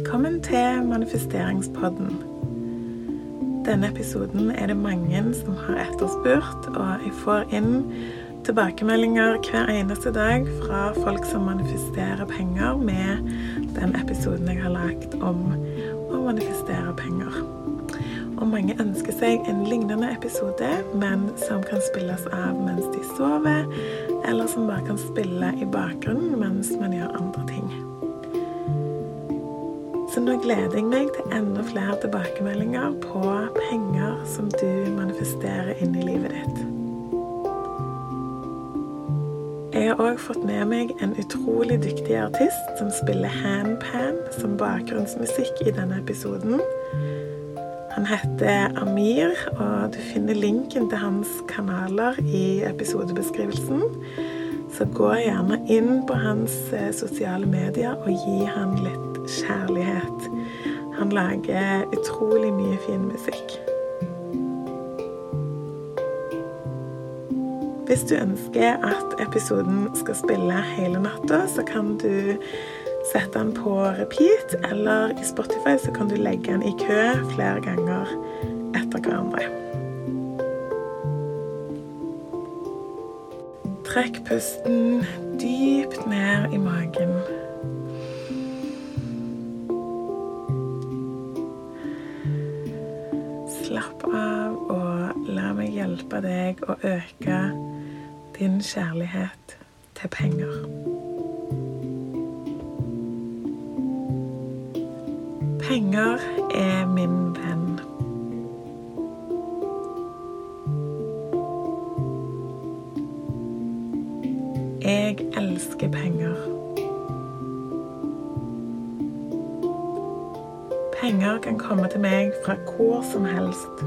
Velkommen til Manifesteringspodden. Denne episoden er det mange som har etterspurt, og jeg får inn tilbakemeldinger hver eneste dag fra folk som manifesterer penger med den episoden jeg har lagt om å manifestere penger. Og mange ønsker seg en lignende episode, men som kan spilles av mens de sover, eller som bare kan spille i bakgrunnen mens man gjør andre ting. Så nå gleder jeg meg til enda flere tilbakemeldinger på penger som du manifesterer inn i livet ditt. Jeg har òg fått med meg en utrolig dyktig artist som spiller handpan som bakgrunnsmusikk i denne episoden. Han heter Amir, og du finner linken til hans kanaler i episodebeskrivelsen. Så gå gjerne inn på hans eh, sosiale medier og gi han litt kjærlighet. Han lager utrolig mye fin musikk. Hvis du ønsker at episoden skal spille hele natta, så kan du sette den på repeat, eller i Spotify så kan du legge den i kø flere ganger etter hverandre. Trekk pusten dypt ned i magen. Slapp av og la meg hjelpe deg å øke din kjærlighet til penger. Penger er min venn. Jeg elsker penger. Penger kan komme til meg fra hvor som helst.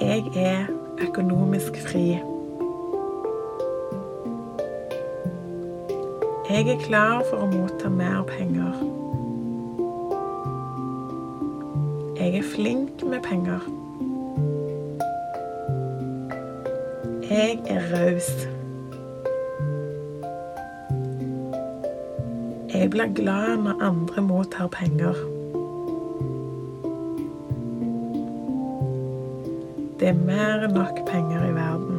Jeg er økonomisk fri. Jeg er klar for å motta mer penger. Jeg er flink med penger. Jeg er raus. Jeg blir glad når andre mottar penger. Det er mer enn nok penger i verden.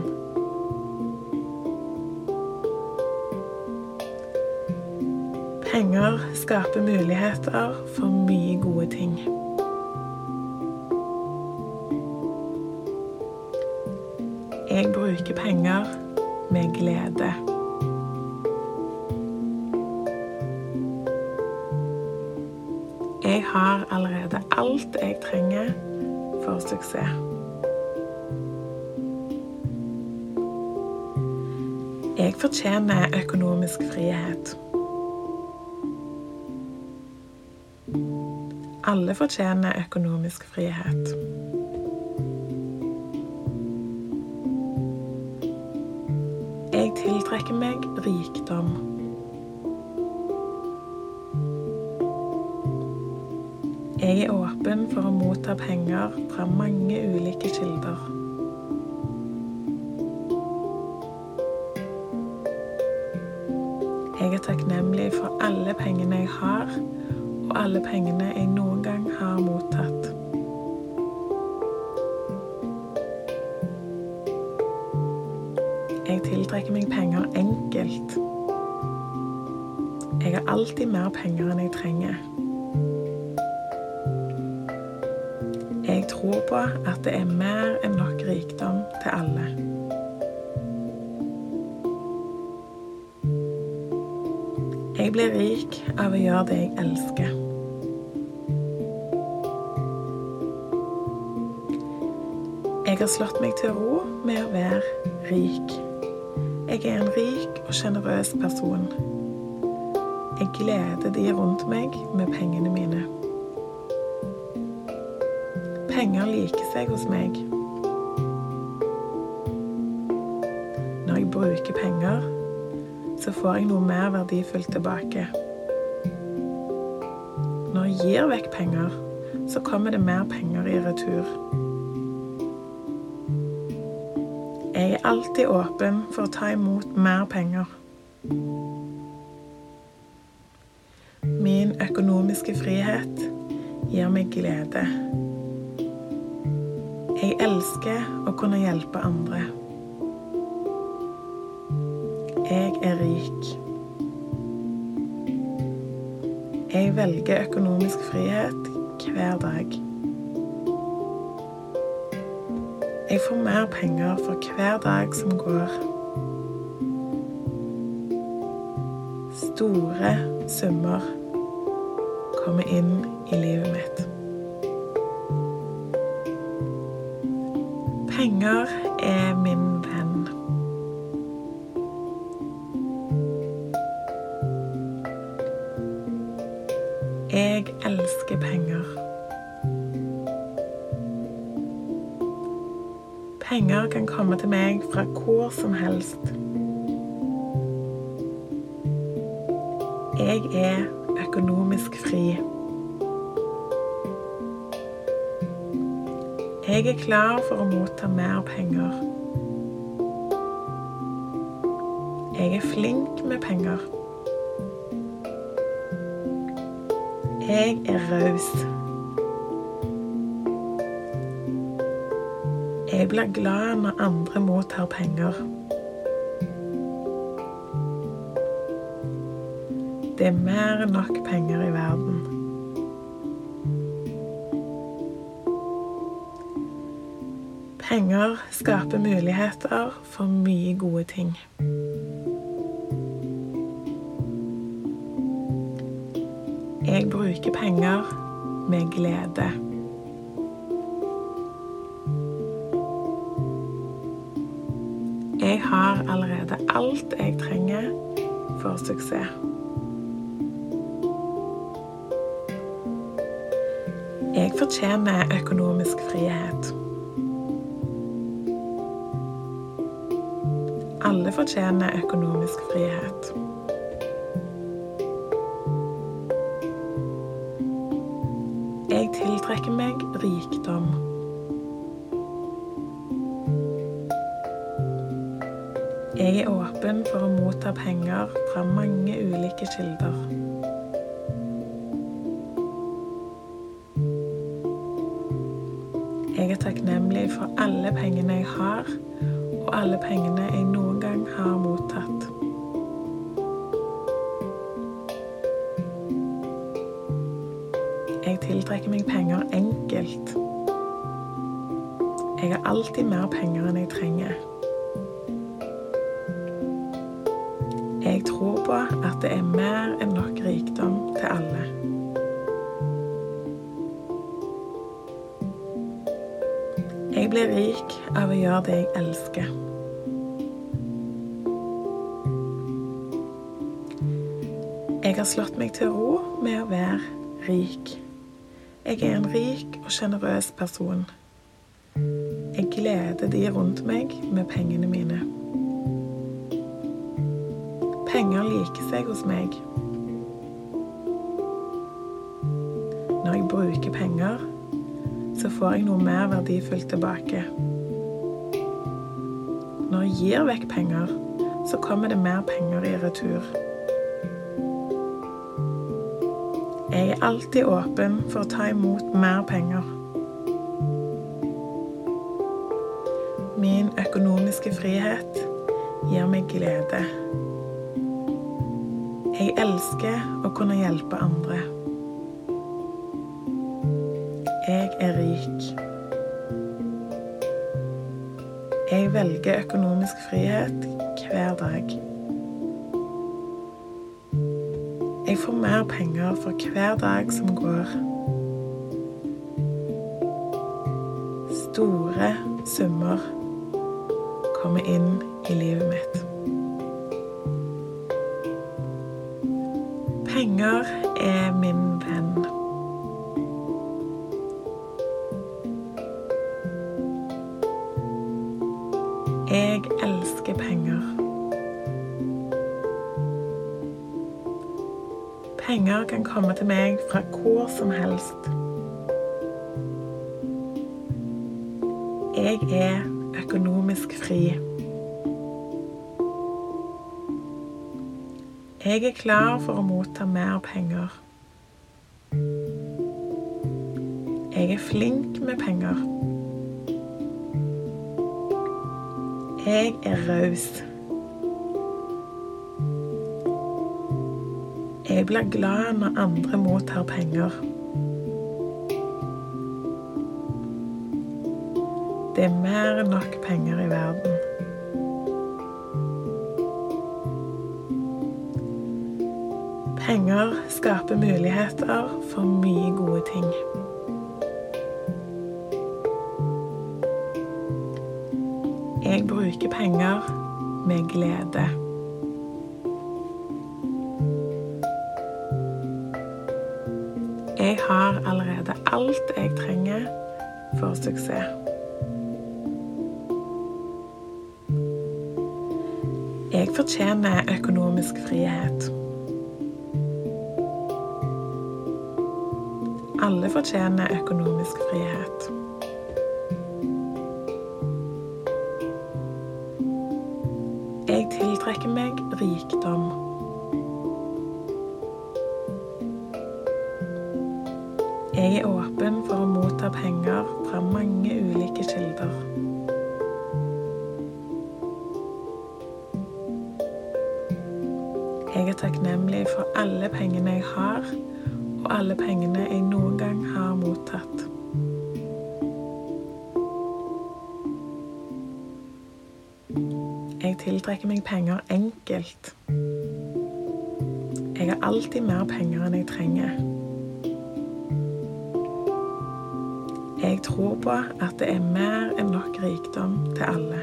Penger skaper muligheter for mye gode ting. Jeg bruker penger med glede. Suksess. Jeg fortjener økonomisk frihet. Alle fortjener økonomisk frihet. Jeg tiltrekker meg rikdom. Motta penger fra mange ulike kilder. Slått meg til ro med å være rik. Jeg er en rik og sjenerøs person. Jeg gleder de rundt meg med pengene mine. Penger liker seg hos meg. Når jeg bruker penger, så får jeg noe mer verdifullt tilbake. Når jeg gir vekk penger, så kommer det mer penger i retur. Alltid åpen for å ta imot mer penger. Min økonomiske frihet gir meg glede. Jeg elsker å kunne hjelpe andre. Jeg er rik. Jeg velger økonomisk frihet hver dag. Får mer penger for hver dag som går. Store summer kommer inn i livet mitt. Fra som helst. Jeg er økonomisk fri. Jeg er klar for å motta mer penger. Jeg er flink med penger. Jeg er raus. Blir glad når andre mottar penger. Det er mer enn nok penger i verden. Penger skaper muligheter for mye gode ting. Jeg bruker penger med glede. Har allerede alt jeg trenger for suksess. Jeg fortjener økonomisk frihet. Alle fortjener økonomisk frihet. Motta penger fra mange ulike kilder. Jeg er takknemlig for alle pengene jeg har, og alle pengene jeg det jeg elsker. Jeg har slått meg til ro med å være rik. Jeg er en rik og sjenerøs person. Jeg gleder de rundt meg med pengene mine. Penger liker seg hos meg. Når jeg bruker penger, så får jeg noe mer verdifullt tilbake. Gir vekk penger, så kommer det mer penger i retur. Jeg er alltid åpen for å ta imot mer penger. Min økonomiske frihet gir meg glede. Jeg elsker å kunne hjelpe andre. Jeg er rik. Jeg velger økonomisk frihet hver dag. Jeg får mer penger for hver dag som går. Store summer kommer inn i livet mitt. Penger er min komme til meg fra hvor som helst. Jeg er økonomisk fri. Jeg er klar for å motta mer penger. Jeg er flink med penger. Jeg er raus. Jeg blir glad når andre mottar penger. Det er mer enn nok penger i verden. Penger skaper muligheter for mye gode ting. Jeg bruker penger med glede. For suksess. Jeg fortjener økonomisk frihet. Alle fortjener økonomisk frihet. Ulike kilder. Jeg er takknemlig for alle pengene jeg har, og alle pengene jeg noen gang har mottatt. Jeg tiltrekker meg penger enkelt. Jeg har alltid mer penger enn jeg trenger. Tror på at det er mer enn nok rikdom til alle.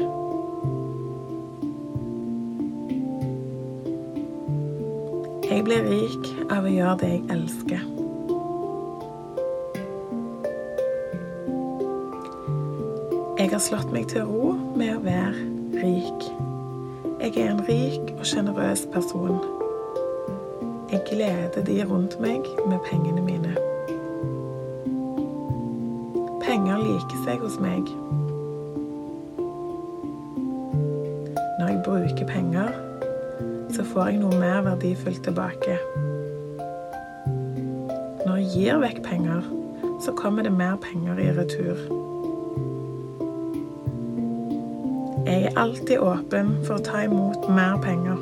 Jeg blir rik av å gjøre det jeg elsker. Jeg har slått meg til ro med å være rik. Jeg er en rik og sjenerøs person. Jeg gleder de rundt meg med pengene mine. Penger liker seg hos meg. Når jeg bruker penger, så får jeg noe mer verdifullt tilbake. Når jeg gir vekk penger, så kommer det mer penger i retur. Jeg er alltid åpen for å ta imot mer penger.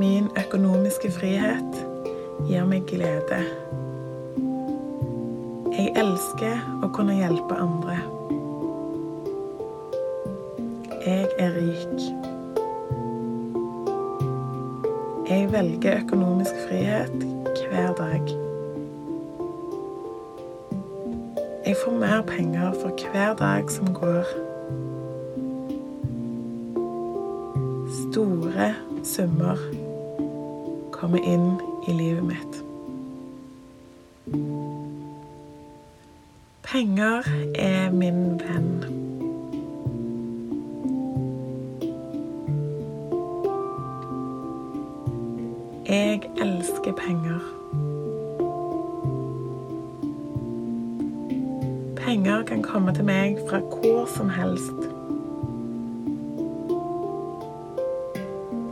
Min økonomiske frihet gir meg glede. Jeg elsker å kunne hjelpe andre. Jeg er rik. Jeg velger økonomisk frihet hver dag. Jeg får mer penger for hver dag som går. Store summer kommer inn Penger kan komme til meg fra hvor som helst.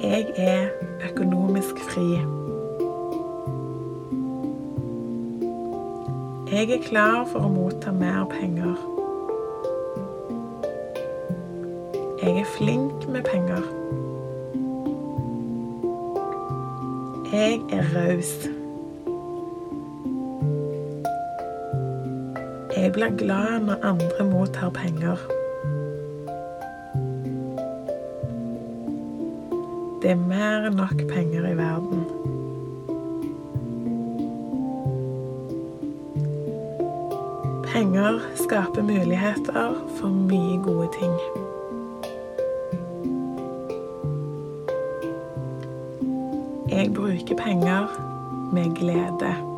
Jeg er økonomisk fri. Jeg er klar for å motta mer penger. Jeg er flink med penger. Jeg er raus. Jeg blir glad når andre mottar penger. Det er mer enn nok penger i verden. Penger skaper muligheter for mye gode ting. Jeg bruker penger med glede.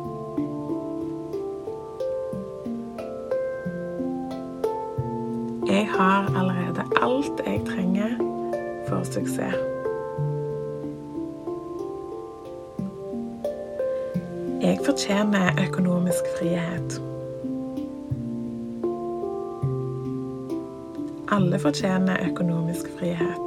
Fortjener økonomisk frihet.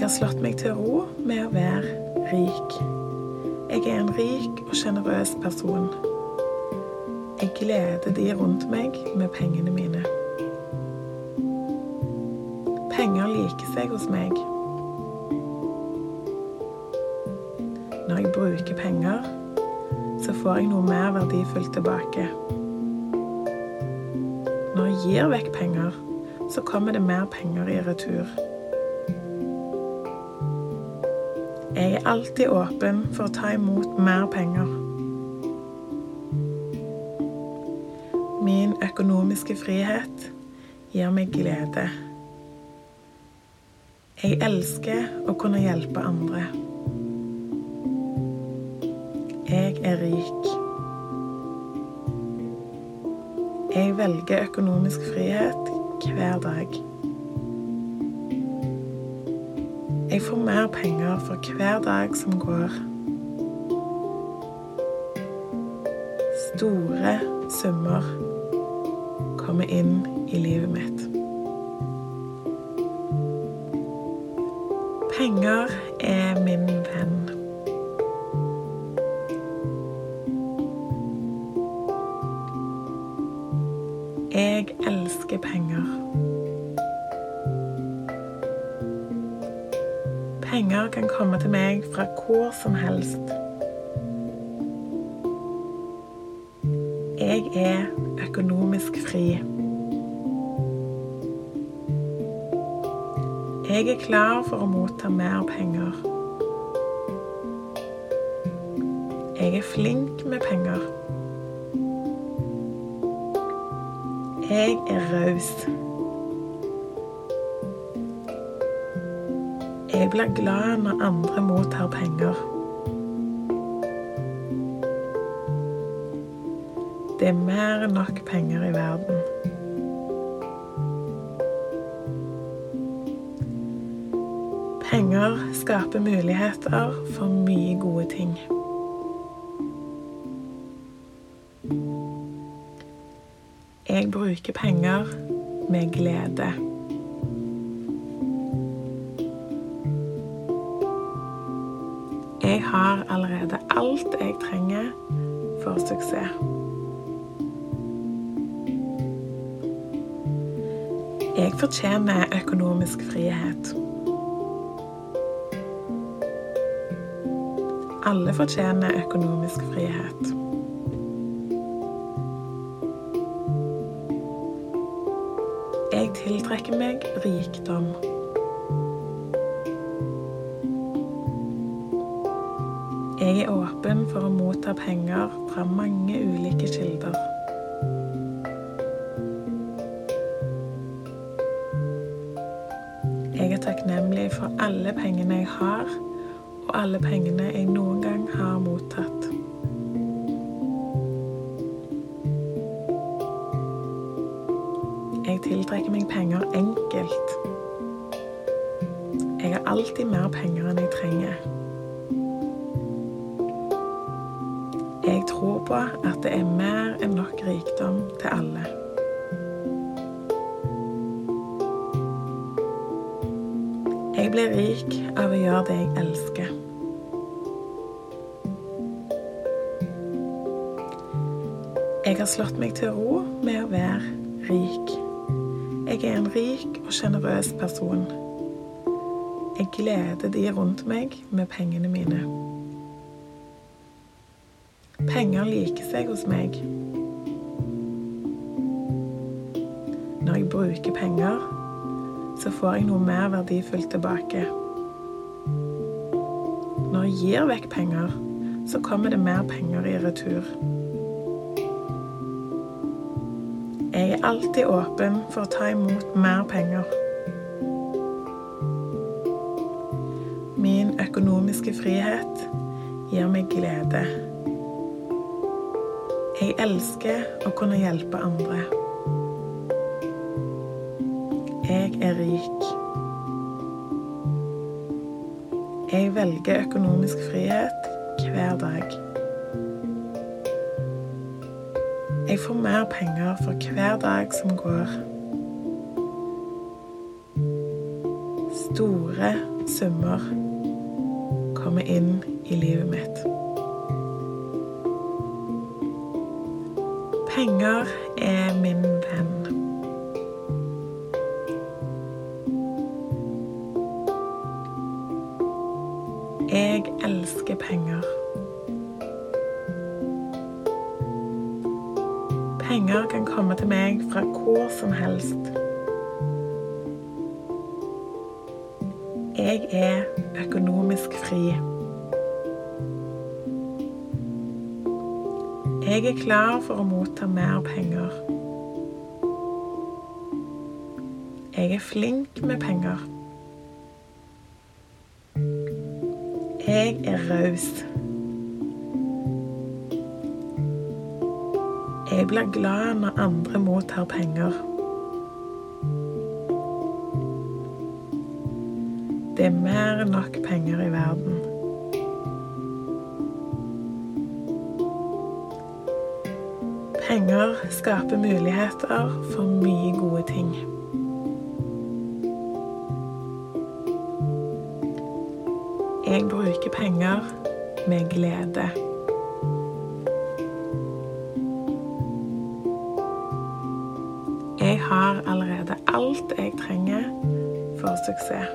Jeg har slått meg til ro med å være rik. Jeg er en rik og sjenerøs person. Jeg gleder de rundt meg med pengene mine. Penger liker seg hos meg. Når jeg bruker penger, så får jeg noe mer verdifullt tilbake. Når jeg gir vekk penger, så kommer det mer penger i retur. Jeg er alltid åpen for å ta imot mer penger. Min økonomiske frihet gir meg glede. Jeg elsker å kunne hjelpe andre. Jeg er rik. Jeg velger økonomisk frihet hver dag. Jeg får mer penger for hver dag som går. Store summer kommer inn i livet mitt. Penger skaper muligheter for mye gode ting. Jeg bruker penger med glede. Jeg har allerede alt jeg trenger for suksess. Jeg fortjener økonomisk frihet. Alle fortjener økonomisk frihet. Jeg tiltrekker meg rikdom. Jeg er åpen for å motta penger fra mange ulike kilder. Jeg er takknemlig for alle pengene jeg har, og alle pengene jeg noen gang sjenerøs. Jeg gleder de rundt meg med pengene mine. Penger liker seg hos meg. Når jeg bruker penger, så får jeg noe mer verdifullt tilbake. Når jeg gir vekk penger, så kommer det mer penger i retur. Jeg er alltid åpen for å ta imot mer penger. Økonomiske frihet gir meg glede. Jeg elsker å kunne hjelpe andre. Jeg er rik. Jeg velger økonomisk frihet hver dag. Jeg får mer penger for hver dag som går. Store summer kommer inn i livet mitt. Penger for å motta mer penger. Jeg er flink med penger. Jeg er raus. Jeg blir glad når andre mottar penger. Skaper muligheter for mye gode ting. Jeg bruker penger med glede. Jeg har allerede alt jeg trenger for suksess.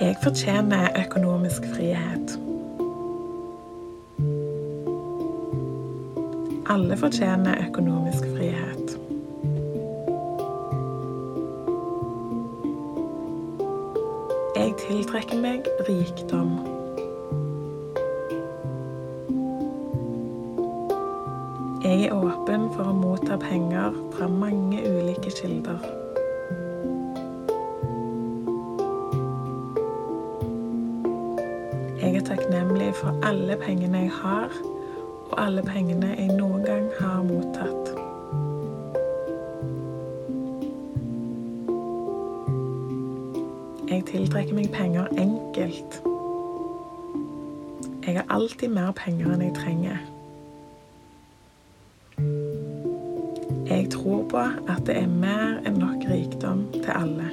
Jeg fortjener økonomisk Alle fortjener økonomisk frihet. Jeg tiltrekker meg rikdom. Jeg er åpen for å motta penger fra mange ulike kilder. Jeg er takknemlig for alle pengene jeg har, alle pengene jeg noen gang har mottatt. Jeg tiltrekker meg penger enkelt. Jeg har alltid mer penger enn jeg trenger. Jeg tror på at det er mer enn nok rikdom til alle.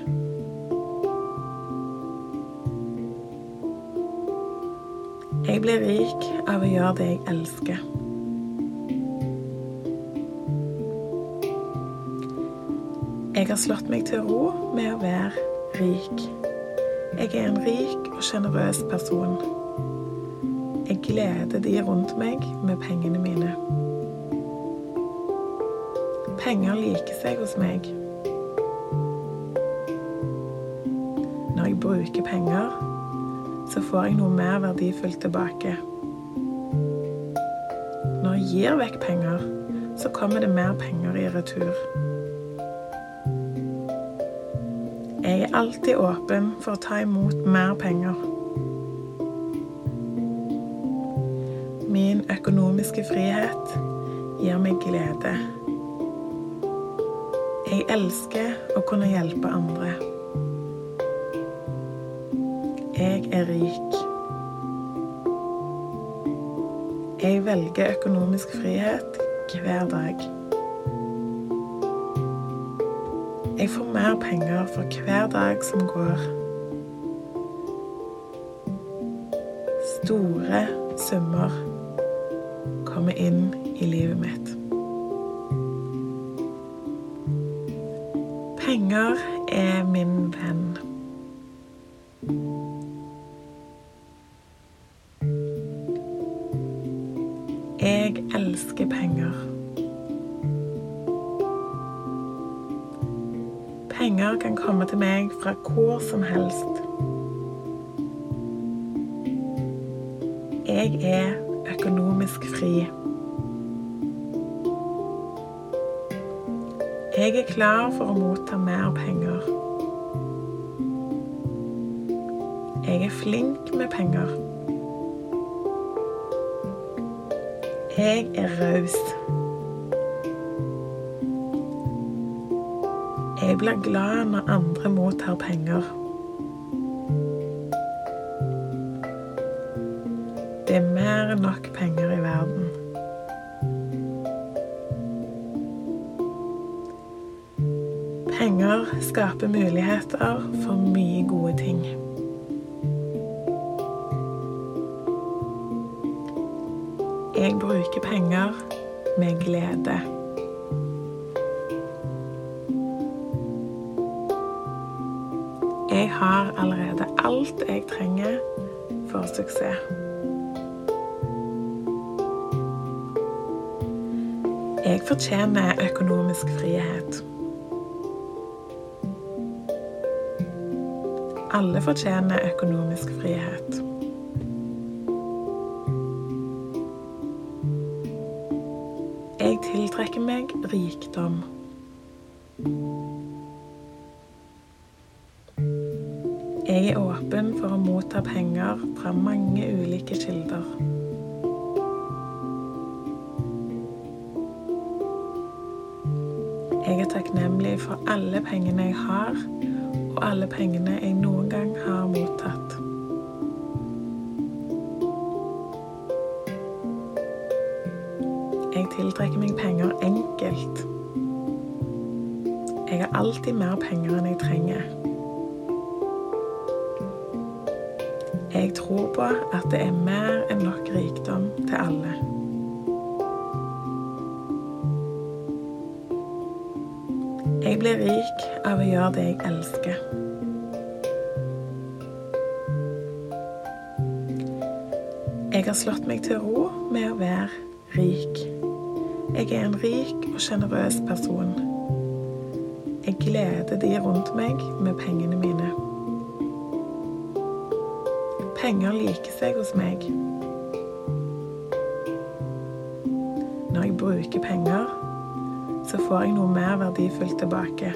Jeg blir rik av å gjøre det jeg elsker. Har slått meg til ro med å være rik. Jeg er en rik og sjenerøs person. Jeg gleder de rundt meg med pengene mine. Penger liker seg hos meg. Når jeg bruker penger, så får jeg noe mer verdifullt tilbake. Når jeg gir vekk penger, så kommer det mer penger i retur. Jeg er alltid åpen for å ta imot mer penger. Min økonomiske frihet gir meg glede. Jeg elsker å kunne hjelpe andre. Jeg er rik. Jeg velger økonomisk frihet hver dag. mer penger for hver dag som går. Store summer kommer inn i livet mitt. Penger er min venn. Jeg elsker penger. Penger kan komme til meg fra hvor som helst. Jeg er økonomisk fri. Jeg er klar for å motta mer penger. Jeg er flink med penger. Jeg er raus. Jeg blir glad når andre mottar penger. Det er mer enn nok penger i verden. Penger skaper muligheter for mye gode ting. Suksess. Jeg fortjener økonomisk frihet. Alle fortjener økonomisk frihet. Pengene jeg har, og alle pengene jeg noen gang har mottatt. Jeg tiltrekker meg penger enkelt. Jeg har alltid mer penger enn jeg trenger. Jeg tror på at det er mer enn nok rikdom til alle. Jeg blir rik av å gjøre det jeg elsker. Jeg har slått meg til ro med å være rik. Jeg er en rik og sjenerøs person. Jeg gleder de rundt meg med pengene mine. Penger liker seg hos meg. Når jeg bruker penger, så får jeg noe mer verdifullt tilbake.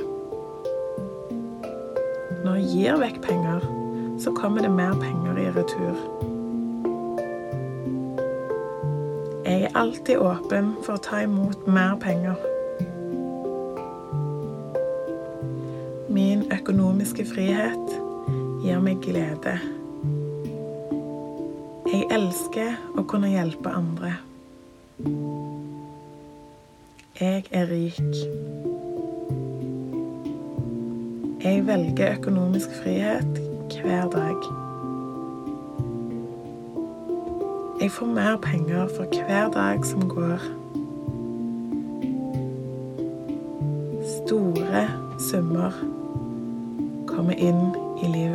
Når jeg gir vekk penger, så kommer det mer penger i retur. Jeg er alltid åpen for å ta imot mer penger. Min økonomiske frihet gir meg glede. Jeg elsker å kunne hjelpe andre. Rik. Jeg velger økonomisk frihet hver dag. Jeg får mer penger for hver dag som går. Store summer kommer inn i livet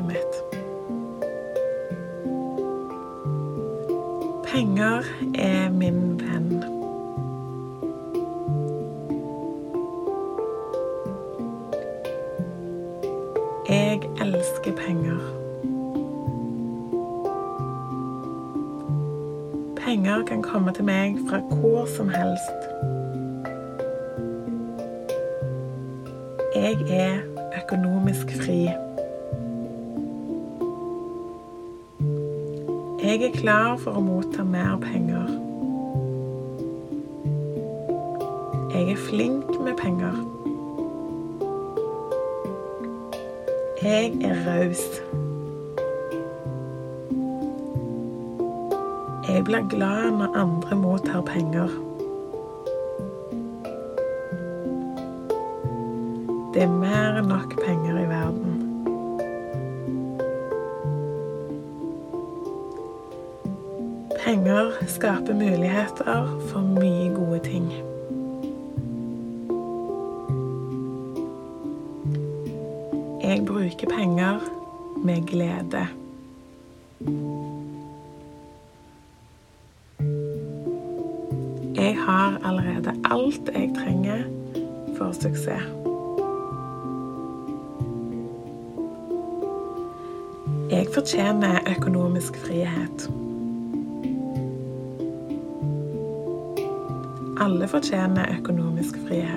Raus. Jeg blir glad når andre mottar penger. Det er mer enn nok penger i verden. Penger skaper muligheter for mye med glede. Jeg har allerede alt jeg trenger for suksess. Jeg fortjener økonomisk frihet. Alle fortjener økonomisk frihet.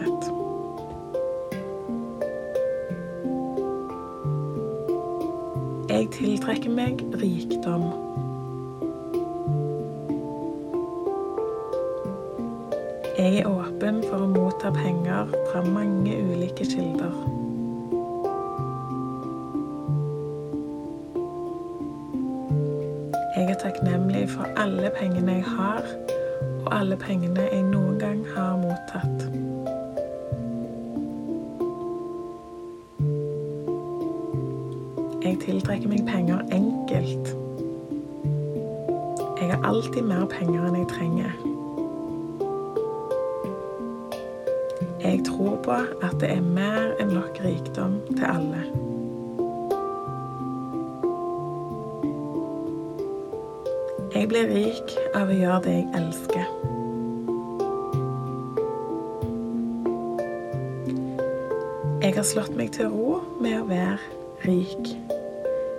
Slått meg til ro med å være rik.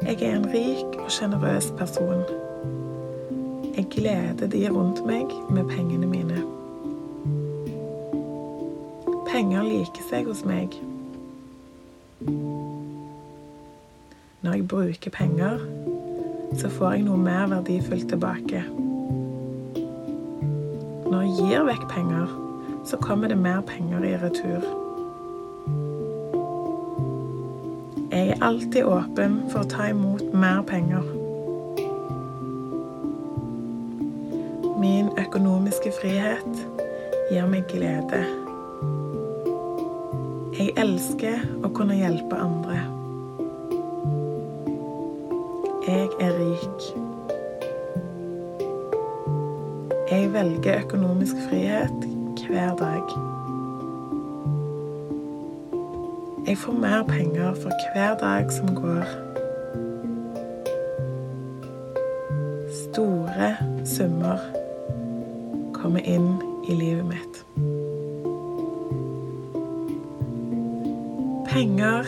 Jeg er en rik og sjenerøs person. Jeg gleder de rundt meg med pengene mine. Penger liker seg hos meg. Når jeg bruker penger, så får jeg noe mer verdifullt tilbake. Når jeg gir vekk penger, så kommer det mer penger i retur. Jeg er alltid åpen for å ta imot mer penger. Min økonomiske frihet gir meg glede. Jeg elsker å kunne hjelpe andre. Jeg er rik. Jeg velger økonomisk frihet hver dag. Jeg får mer penger for hver dag som går. Store summer kommer inn i livet mitt. Penger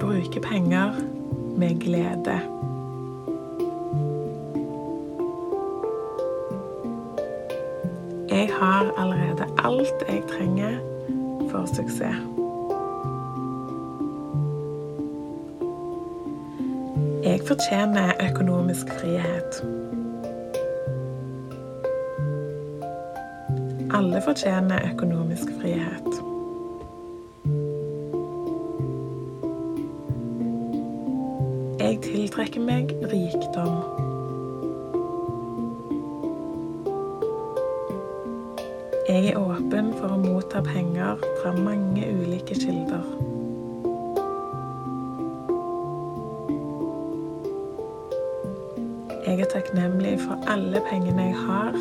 Bruker penger med glede. Jeg har allerede alt jeg trenger for suksess. Jeg fortjener økonomisk frihet. Alle fortjener økonomisk frihet. Jeg tiltrekker meg rikdom. Jeg er åpen for å motta penger fra mange ulike kilder. Jeg er takknemlig for alle pengene jeg har,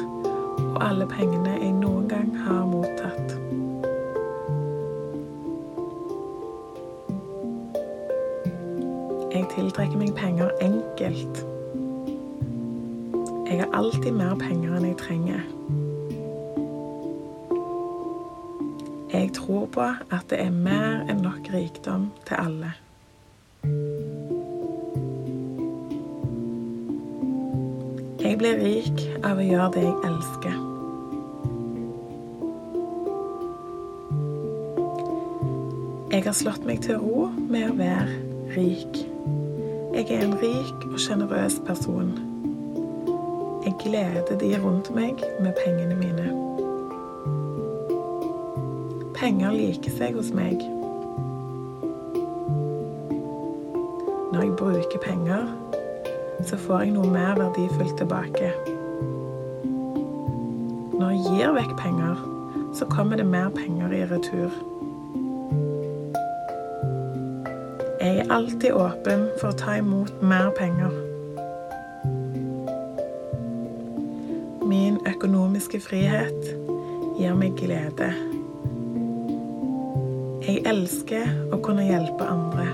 og alle pengene jeg noen gang har mottatt. Sjenerøs person. Jeg gleder de rundt meg med pengene mine. Penger liker seg hos meg. Når jeg bruker penger, så får jeg noe mer verdifullt tilbake. Når jeg gir vekk penger, så kommer det mer penger i retur. Alltid åpen for å ta imot mer penger. Min økonomiske frihet gir meg glede. Jeg elsker å kunne hjelpe andre.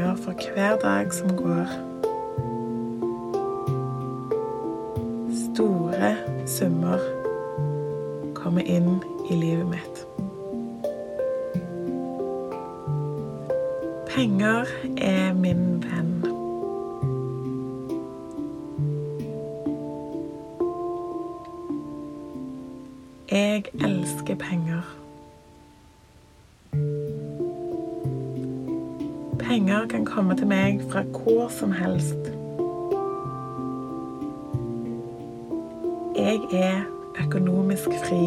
Penger for hver dag som går. Store summer kommer inn i livet mitt. Penger er min venn. Jeg elsker penger. Penger kan komme til meg fra hvor som helst. Jeg er økonomisk fri.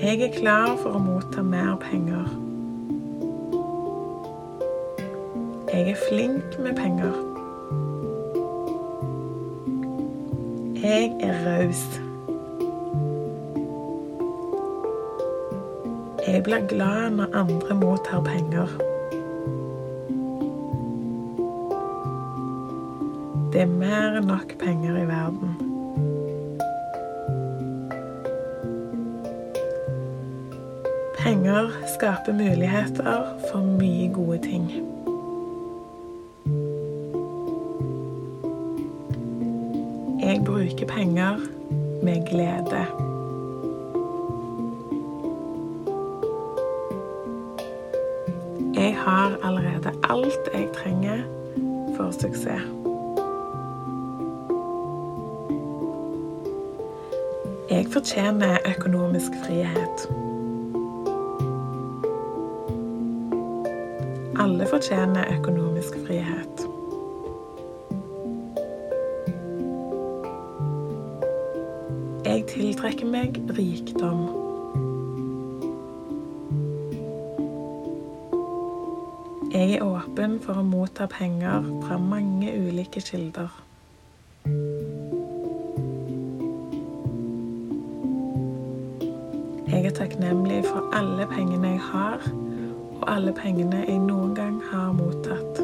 Jeg er klar for å motta mer penger. Jeg er flink med penger. Jeg er raus. Blir glad når andre mottar penger. Det er mer enn nok penger i verden. Penger skaper muligheter fortjener økonomisk frihet. Alle fortjener økonomisk frihet. Jeg tiltrekker meg rikdom. Jeg er åpen for å motta penger fra mange ulike kilder. Har, og alle pengene jeg noen gang har mottatt.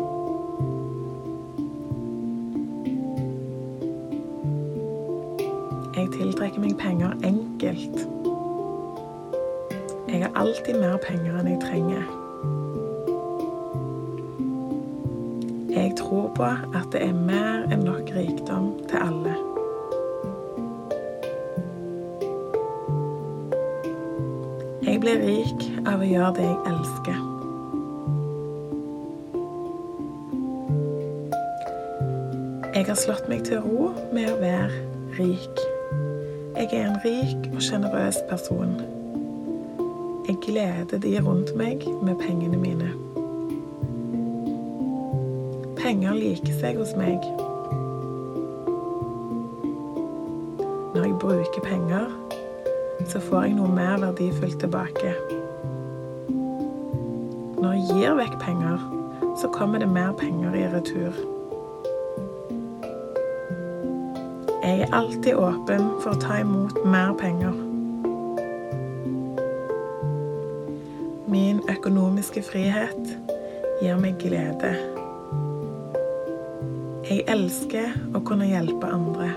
Jeg tiltrekker meg penger enkelt. Jeg har alltid mer penger enn jeg trenger. Jeg tror på at det er mer enn nok rikdom til alle. Blir rik av å gjøre det jeg elsker. Jeg har slått meg til ro med å være rik. Jeg er en rik og sjenerøs person. Jeg gleder de rundt meg med pengene mine. Penger liker seg hos meg. Når jeg bruker penger, så får jeg noe mer verdifullt tilbake. Når jeg gir vekk penger, så kommer det mer penger i retur. Jeg er alltid åpen for å ta imot mer penger. Min økonomiske frihet gir meg glede. Jeg elsker å kunne hjelpe andre.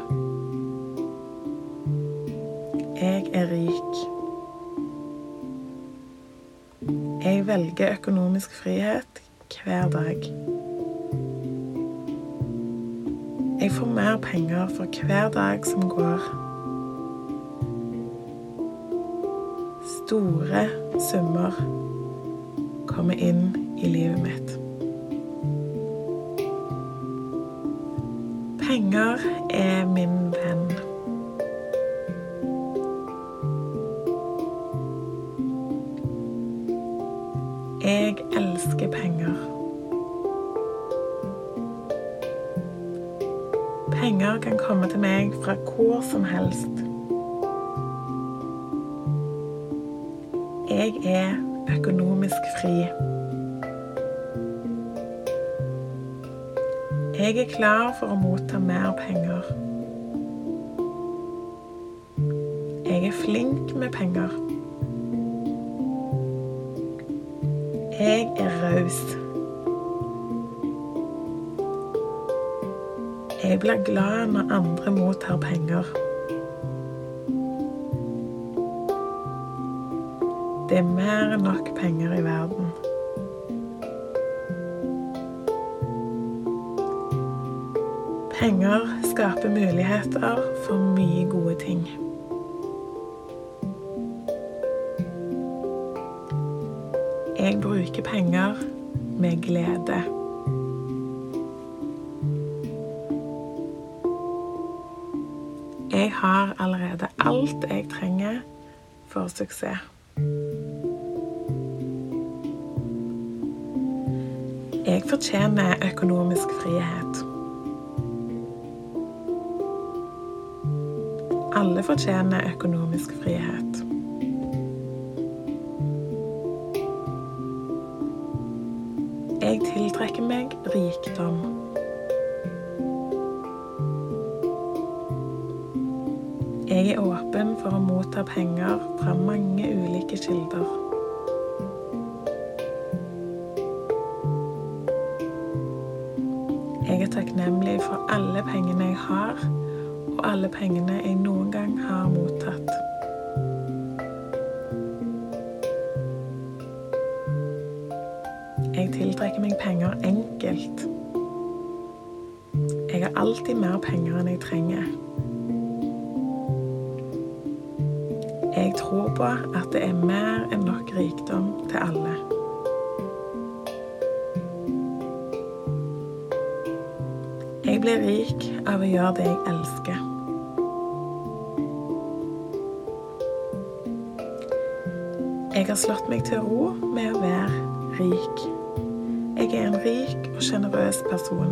Økonomisk frihet hver dag. Jeg får mer penger for hver dag som går. Store summer kommer inn i livet mitt. Jeg er klar for å motta mer penger. Jeg er flink med penger. Jeg er raus. Jeg blir glad når andre mottar penger. Det er mer enn nok penger i verden. Penger skaper muligheter for mye gode ting. Jeg bruker penger med glede. Jeg har allerede alt jeg trenger for suksess. Jeg fortjener økonomisk frihet. Alle fortjener økonomisk frihet. Har slått meg til ro med å være rik. Jeg er en rik og sjenerøs person.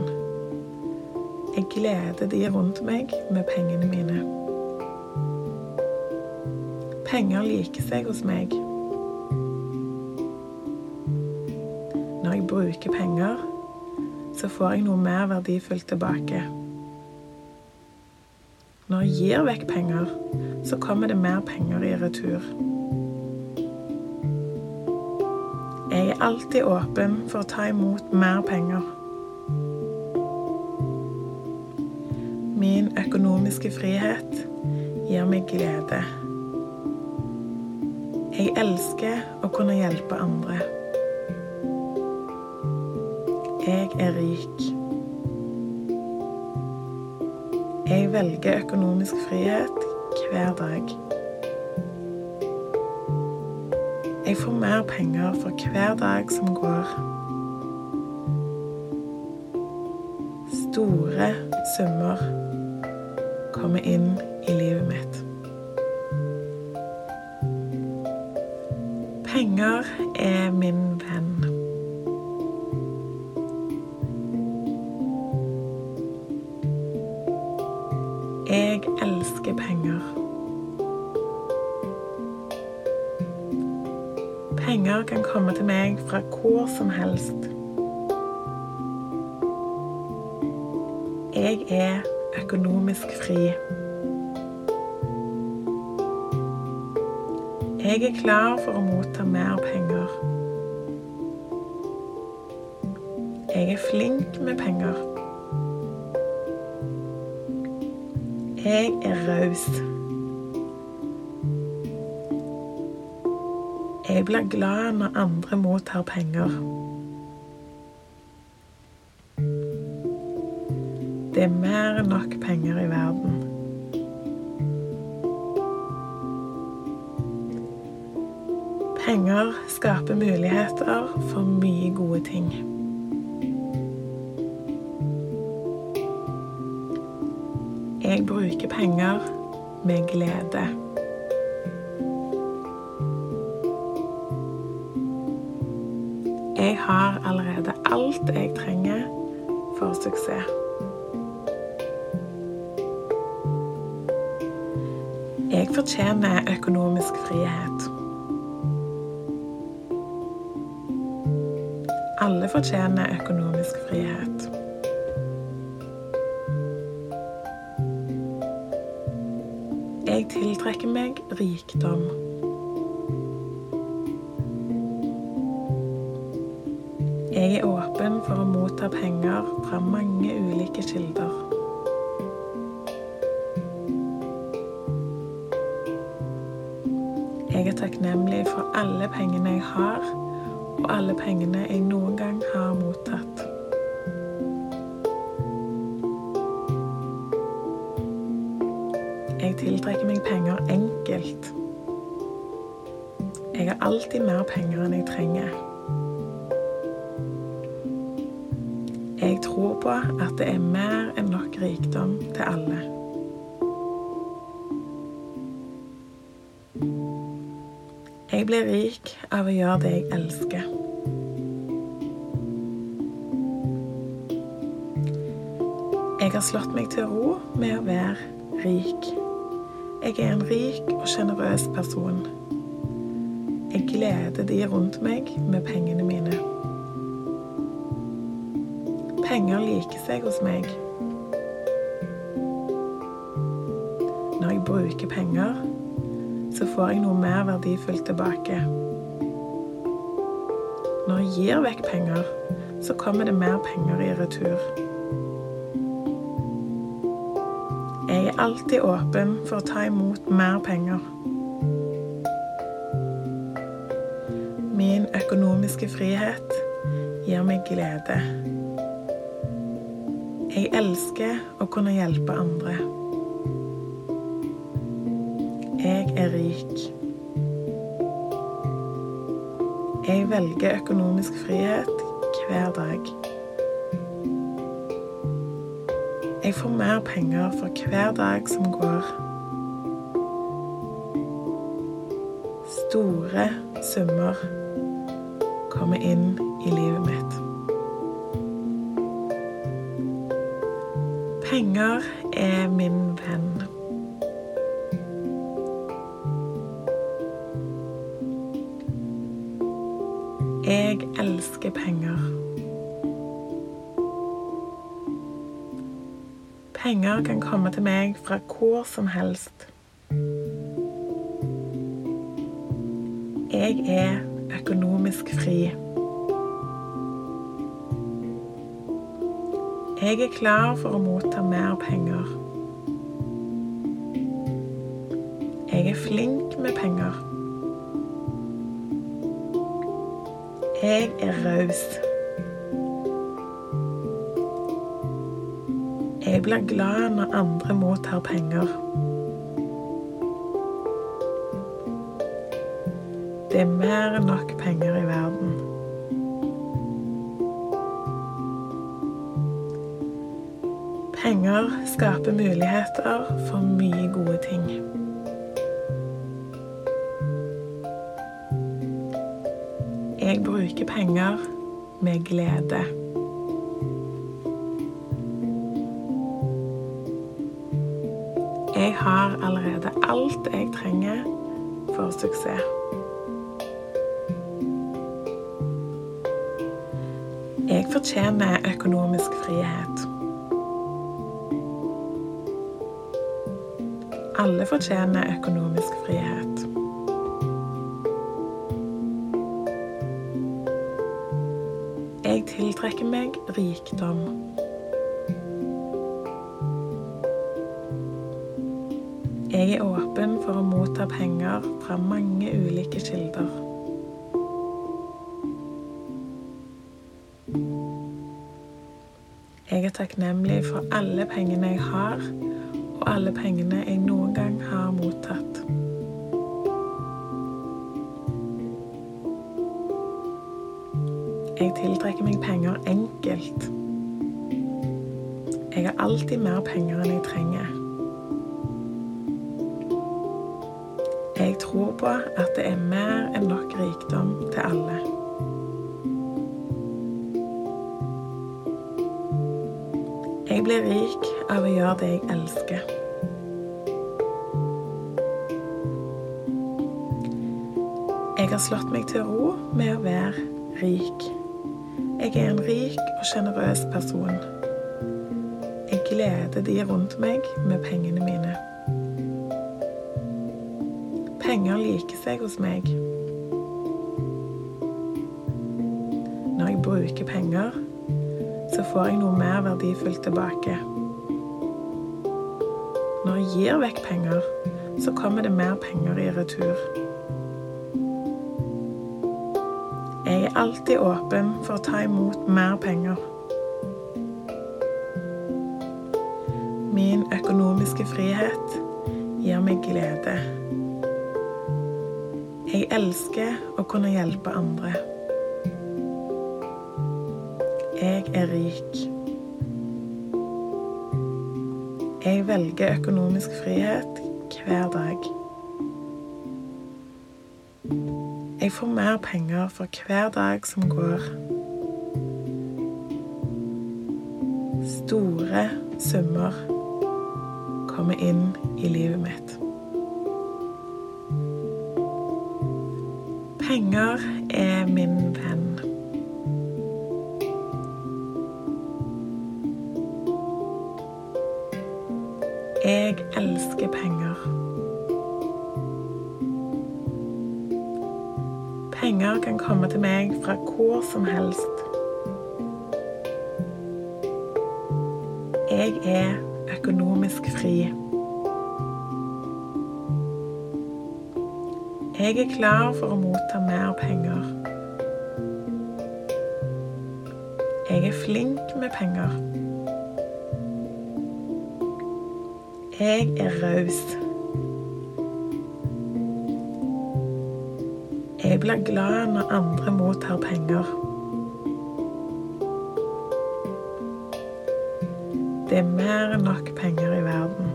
Jeg gleder de rundt meg med pengene mine. Penger liker seg hos meg. Når jeg bruker penger, så får jeg noe mer verdifullt tilbake. Når jeg gir vekk penger, så kommer det mer penger i retur. Jeg er alltid åpen for å ta imot mer penger. Min økonomiske frihet gir meg glede. Jeg elsker å kunne hjelpe andre. Jeg er rik. Jeg velger økonomisk frihet hver dag. Jeg får mer penger for hver dag som går. Store summer kommer inn Er klar for å motta mer penger. Jeg er flink med penger. Jeg er raus. Jeg blir glad når andre mottar penger. For mye gode ting. Jeg bruker penger med glede. Jeg har allerede alt jeg trenger for suksess. Jeg fortjener økonomisk frihet. Alle fortjener økonomisk frihet. Jeg tiltrekker meg rikdom. Jeg er åpen for å motta penger fra mange ulike kilder. Jeg er takknemlig for alle pengene jeg har, og alle pengene jeg noen gang har mottatt. Jeg tiltrekker meg penger enkelt. Jeg har alltid mer penger enn jeg trenger. Jeg tror på at det er mer enn nok rikdom til alle. Jeg blir rik av å gjøre det jeg elsker. Har slått meg til ro med å være rik. Jeg er en rik og sjenerøs person. Jeg gleder de rundt meg med pengene mine. Penger liker seg hos meg. Når jeg bruker penger, så får jeg noe mer verdifullt tilbake. Når jeg gir vekk penger, så kommer det mer penger i retur. Alltid åpen for å ta imot mer penger. Min økonomiske frihet gir meg glede. Jeg elsker å kunne hjelpe andre. Jeg er rik. Jeg velger økonomisk frihet hver dag. Jeg får mer penger for hver dag som går. Store summer kommer inn i livet mitt. Penger er min venn. Jeg elsker penger. Penger kan komme til meg fra hvor som helst. Jeg er økonomisk fri. Jeg er klar for å motta mer penger. Jeg er flink med penger. Jeg er raus. Jeg blir glad når andre mottar penger. Det er mer enn nok penger i verden. Penger skaper muligheter for mye gode ting. Jeg bruker penger med glede. Alt jeg trenger for suksess. Jeg fortjener økonomisk frihet. Alle fortjener økonomisk Jeg er åpen for å motta penger fra mange ulike kilder. Jeg er takknemlig for alle pengene jeg har, og alle pengene jeg noen gang har mottatt. Jeg tiltrekker meg penger enkelt. Jeg har alltid mer penger enn jeg trenger. På at det er mer enn nok rikdom til alle. Jeg blir rik av å gjøre det jeg elsker. Jeg har slått meg til ro med å være rik. Jeg er en rik og sjenerøs person. Jeg gleder de rundt meg med pengene mine. Penger liker seg hos meg. Når jeg bruker penger, så får jeg noe mer verdifullt tilbake. Når jeg gir vekk penger, så kommer det mer penger i retur. Jeg er alltid åpen for å ta imot mer penger. Elsker å kunne hjelpe andre. Jeg er rik. Jeg velger økonomisk frihet hver dag. Jeg får mer penger for hver dag som går. Store summer kommer inn i livet mitt. Penger kan komme til meg fra hvor som helst. Jeg er økonomisk fri. Jeg er klar for å motta mer penger. Jeg er flink med penger. Jeg er raus. Blir glad når andre mottar penger. Det er mer enn nok penger i verden.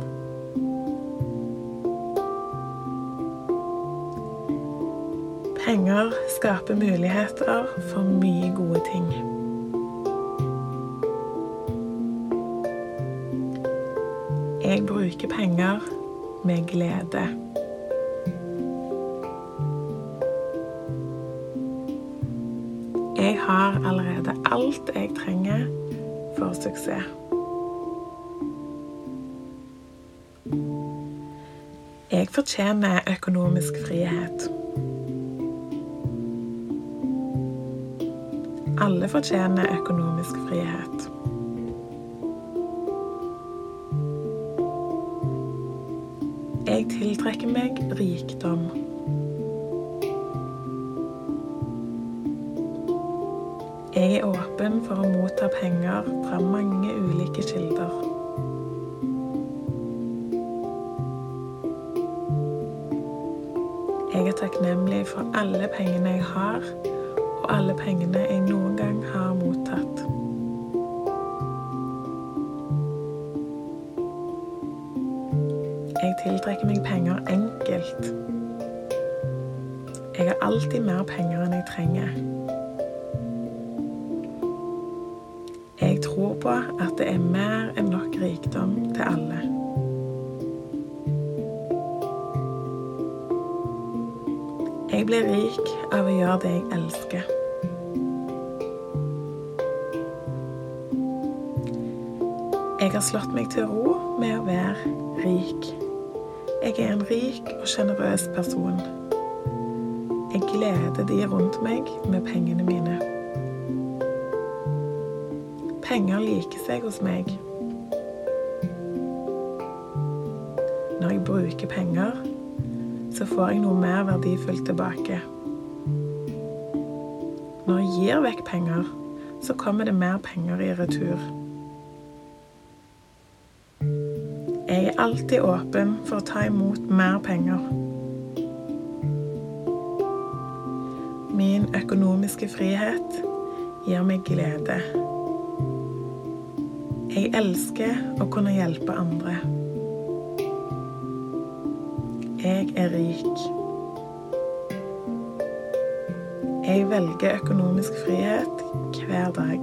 Penger skaper muligheter for mye gode ting. Jeg bruker penger med glede. Alt jeg trenger for suksess. Jeg fortjener økonomisk frihet. Alle fortjener økonomisk frihet. Jeg blir rik av å gjøre det jeg elsker. Jeg har slått meg til ro med å være rik. Jeg er en rik og sjenerøs person. Jeg gleder de rundt meg med pengene mine. Penger liker seg hos meg. Når jeg bruker penger, så får jeg noe mer verdifullt tilbake. Når jeg gir vekk penger, så kommer det mer penger i retur. Jeg er alltid åpen for å ta imot mer penger. Min økonomiske frihet gir meg glede. Jeg elsker å kunne hjelpe andre. Rik. Jeg velger økonomisk frihet hver dag.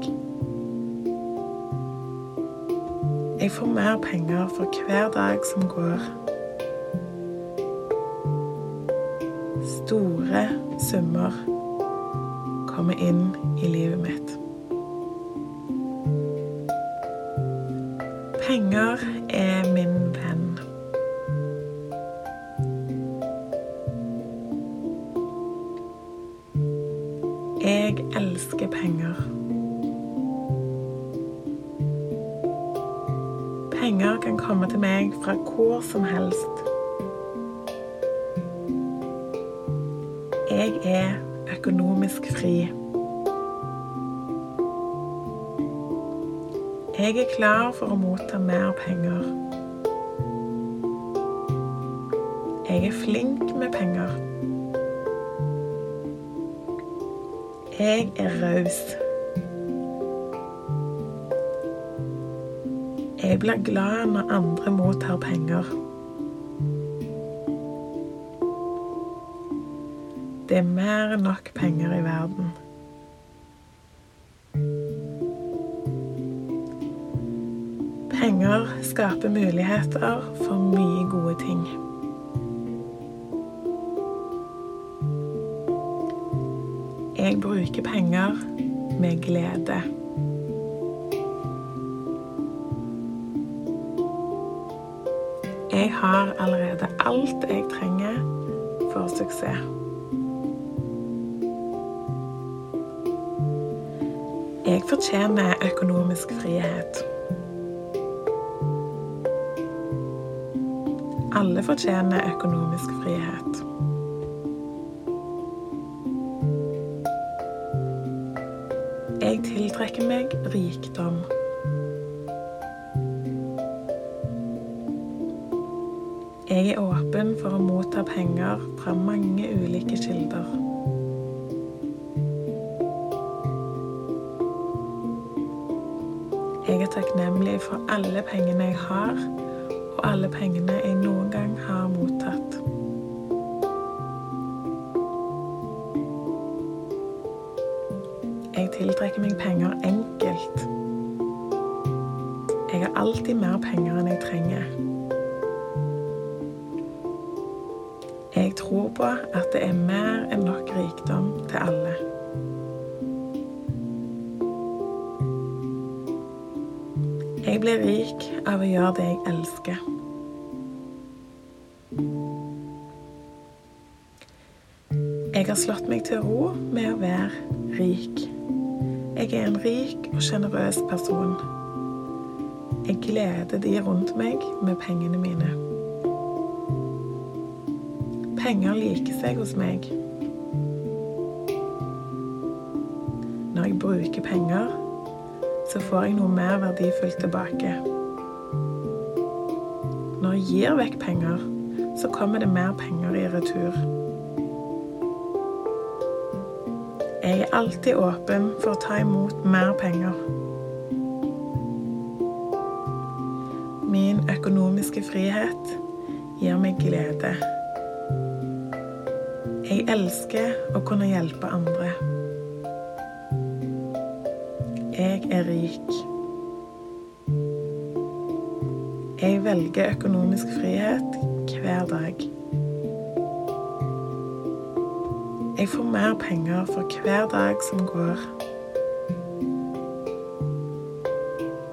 Jeg får mer penger for hver dag som går. Store summer kommer inn i livet mitt. Penger for å motta mer penger. Jeg er flink med penger. Jeg er raus. Jeg blir glad når andre mottar penger. Det er mer enn nok penger i verden. Penger skaper muligheter for mye gode ting. Jeg bruker penger med glede. Jeg har allerede alt jeg trenger for suksess. Jeg fortjener økonomisk frihet. Alle fortjener økonomisk frihet. Jeg tiltrekker meg rikdom. Jeg er åpen for å motta penger fra mange ulike kilder. Jeg er takknemlig for alle pengene jeg har, og alle pengene jeg tiltrekker meg penger enkelt. Jeg har alltid mer penger enn jeg trenger. Jeg tror på at det er mer enn nok rikdom til alle. Jeg blir rik av å gjøre det jeg elsker. Jeg har slått meg til ro med å være rik. Jeg er en rik og sjenerøs person. Jeg gleder de rundt meg med pengene mine. Penger liker seg hos meg. Når jeg bruker penger, så får jeg noe mer verdifullt tilbake. Når jeg gir vekk penger, så kommer det mer penger i retur. Jeg er alltid åpen for å ta imot mer penger. Min økonomiske frihet gir meg glede. Jeg elsker å kunne hjelpe andre. Jeg er rik. Jeg velger økonomisk frihet hver dag. Jeg får mer penger for hver dag som går.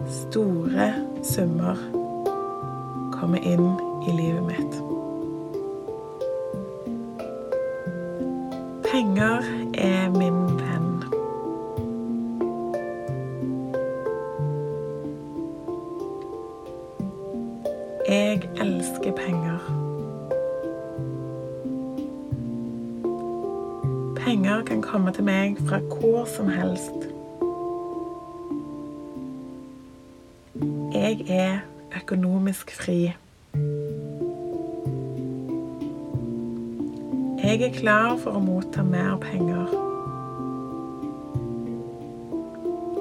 Store summer kommer inn i livet mitt. Penger klar for å motta mer penger.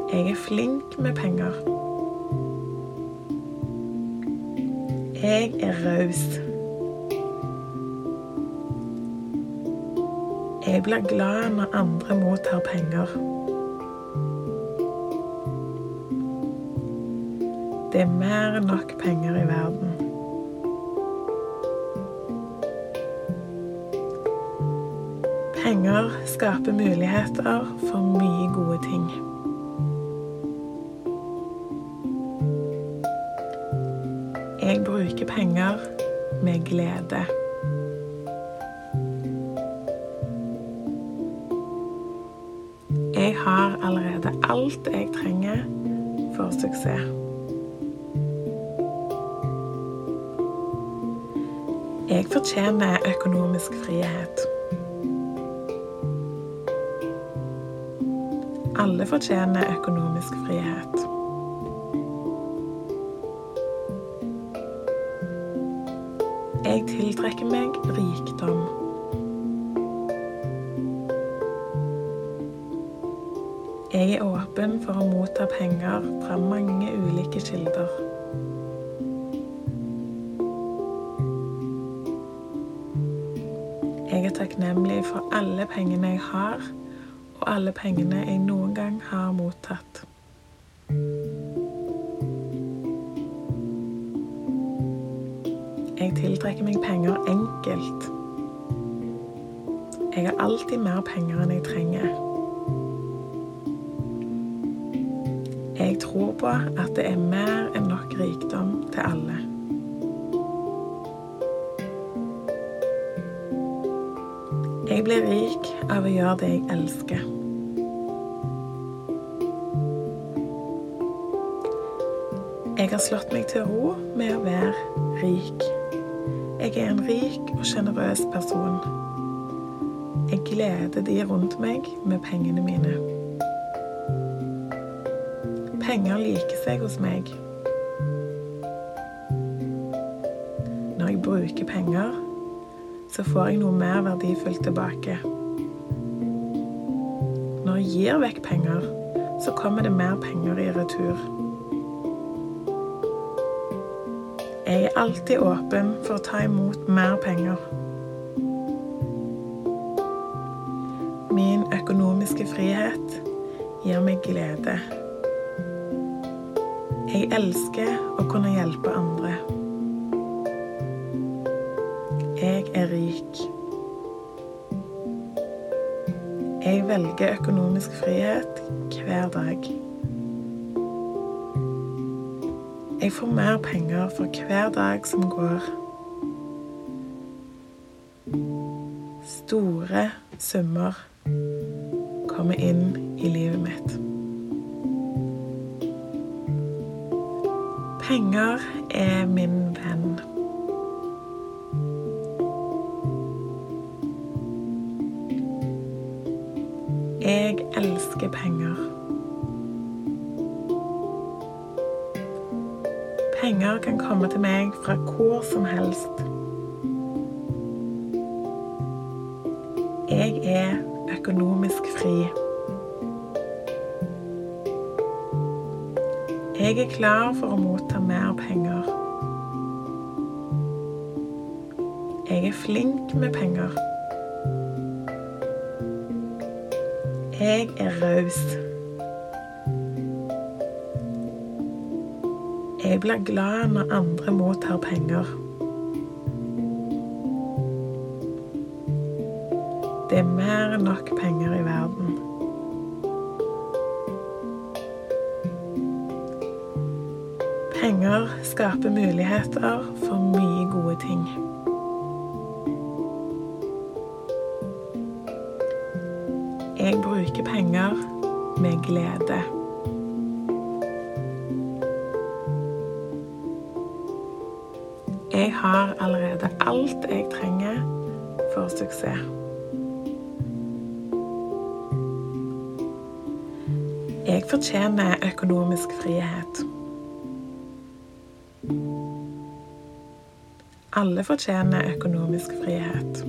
Jeg er flink med penger. Jeg er raus. Jeg blir glad når andre mottar penger. Det er mer enn nok penger i verden. Skaper muligheter for mye gode ting. Jeg bruker penger med glede. Jeg har allerede alt jeg trenger for suksess. Jeg fortjener økonomisk frihet. Alle fortjener økonomisk frihet. Jeg tiltrekker meg rikdom. Jeg er åpen for å motta penger fra mange ulike kilder. Jeg er takknemlig for alle pengene jeg har, og alle pengene jeg noen gang har mottatt. Jeg tiltrekker meg penger enkelt. Jeg har alltid mer penger enn jeg trenger. Jeg tror på at det er mer enn nok rikdom til alle. Blir rik av å gjøre det jeg elsker. Jeg har slått meg til ro med å være rik. Jeg er en rik og sjenerøs person. Jeg gleder de rundt meg med pengene mine. Penger liker seg hos meg. Når jeg bruker penger, så får jeg noe mer verdifullt tilbake. Når jeg gir vekk penger, så kommer det mer penger i retur. Jeg er alltid åpen for å ta imot mer penger. Jeg får mer penger for hver dag som går. Store summer kommer inn i livet mitt. Penger er min Penger kan komme til meg fra hvor som helst. Jeg er økonomisk fri. Jeg er klar for å motta mer penger. Jeg er flink med penger. Jeg er raus. Jeg blir glad når andre mottar penger. Det er mer enn nok penger i verden. Penger skaper muligheter se. Jeg fortjener økonomisk frihet. Alle fortjener økonomisk frihet.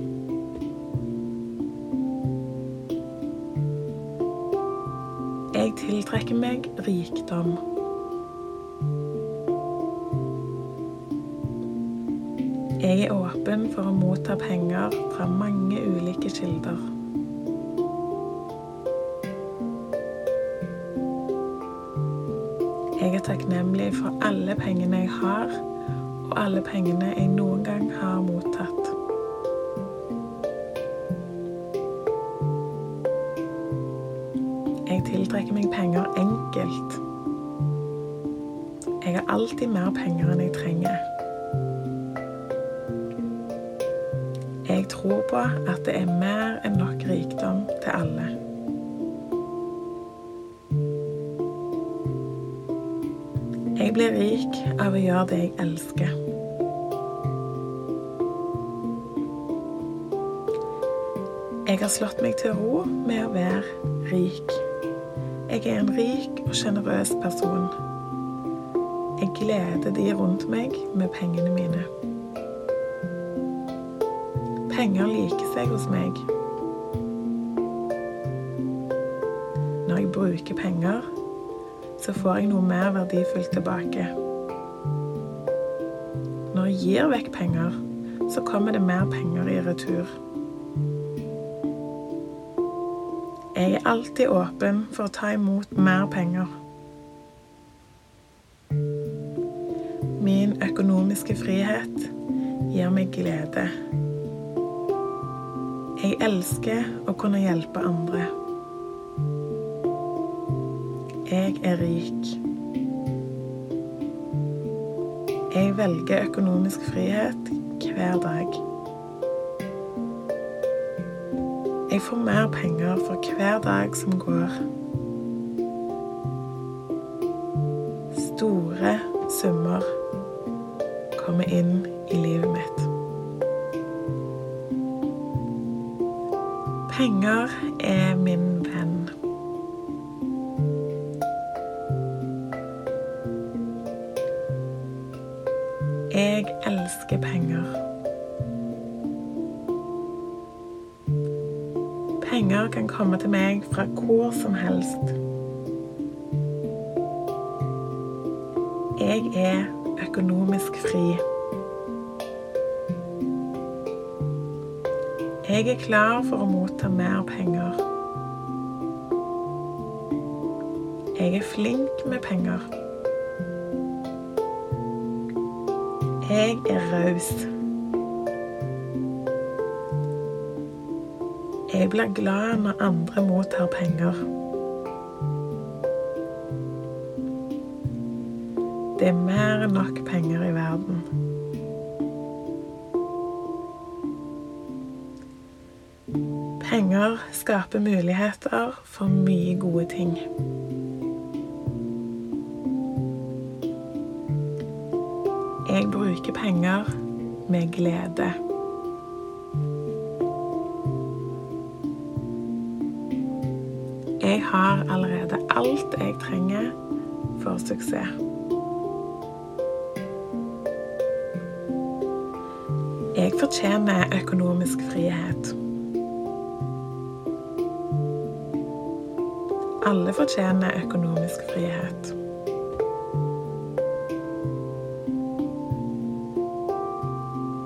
Jeg tiltrekker meg rikdom. For å motta penger fra mange ulike kilder. Jeg er takknemlig for alle pengene jeg har, og alle pengene jeg noen gang har mottatt. Jeg tiltrekker meg penger enkelt. Jeg har alltid mer penger enn jeg trenger. Tror på at det er mer enn nok rikdom til alle. Jeg blir rik av å gjøre det jeg elsker. Jeg har slått meg til ro med å være rik. Jeg er en rik og sjenerøs person. Jeg gleder de rundt meg med pengene mine. Penger liker seg hos meg. Når jeg bruker penger, så får jeg noe mer verdifullt tilbake. Når jeg gir vekk penger, så kommer det mer penger i retur. Jeg er alltid åpen for å ta imot mer penger. Å kunne klar for å motta mer penger. Jeg er flink med penger. Jeg er raus. Jeg blir glad når andre mottar penger. Det er mer enn nok penger i verden. Penger skaper muligheter for mye gode ting. Jeg bruker penger med glede. Jeg har allerede alt jeg trenger for suksess. Jeg fortjener økonomisk frihet. Alle fortjener økonomisk frihet.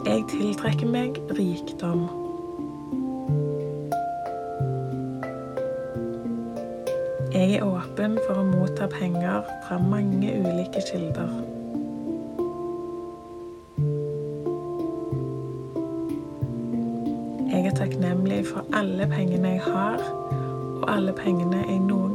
Jeg tiltrekker meg rikdom. Jeg er åpen for å motta penger fra mange ulike kilder. Jeg er takknemlig for alle pengene jeg har, og alle pengene jeg noen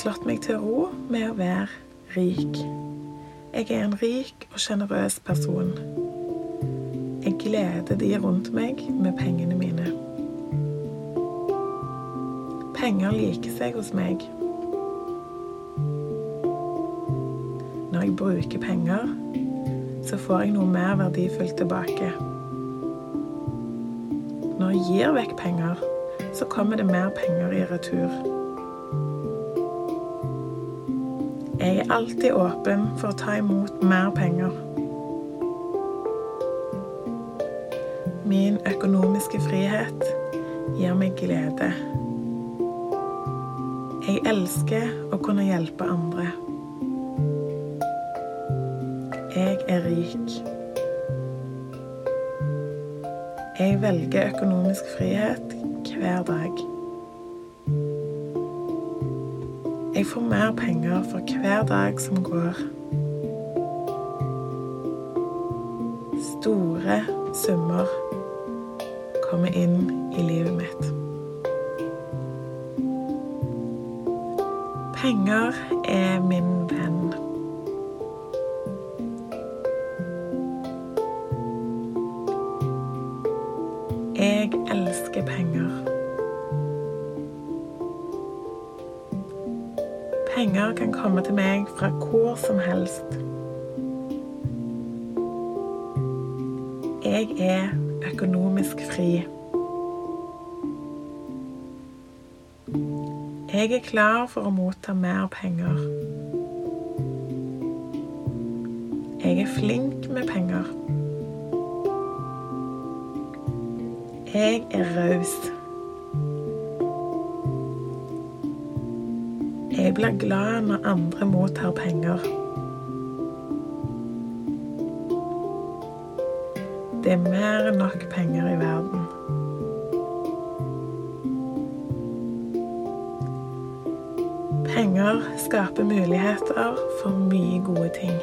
slått meg til ro med å være rik. Jeg er en rik og sjenerøs person. Jeg gleder de rundt meg med pengene mine. Penger liker seg hos meg. Når jeg bruker penger, så får jeg noe mer verdifullt tilbake. Når jeg gir vekk penger, så kommer det mer penger i retur. Jeg er alltid åpen for å ta imot mer penger. Min økonomiske frihet gir meg glede. Jeg elsker å kunne hjelpe andre. Jeg er rik. Jeg velger økonomisk frihet hver dag. Får mer penger for hver dag som går. Store summer kommer inn i livet mitt. Penger er min helst. Jeg er økonomisk fri. Jeg er klar for å motta mer penger. Jeg er flink med penger. Jeg er raus. Jeg blir glad når andre mottar penger. Det er mer enn nok penger i verden. Penger skaper muligheter for mye gode ting.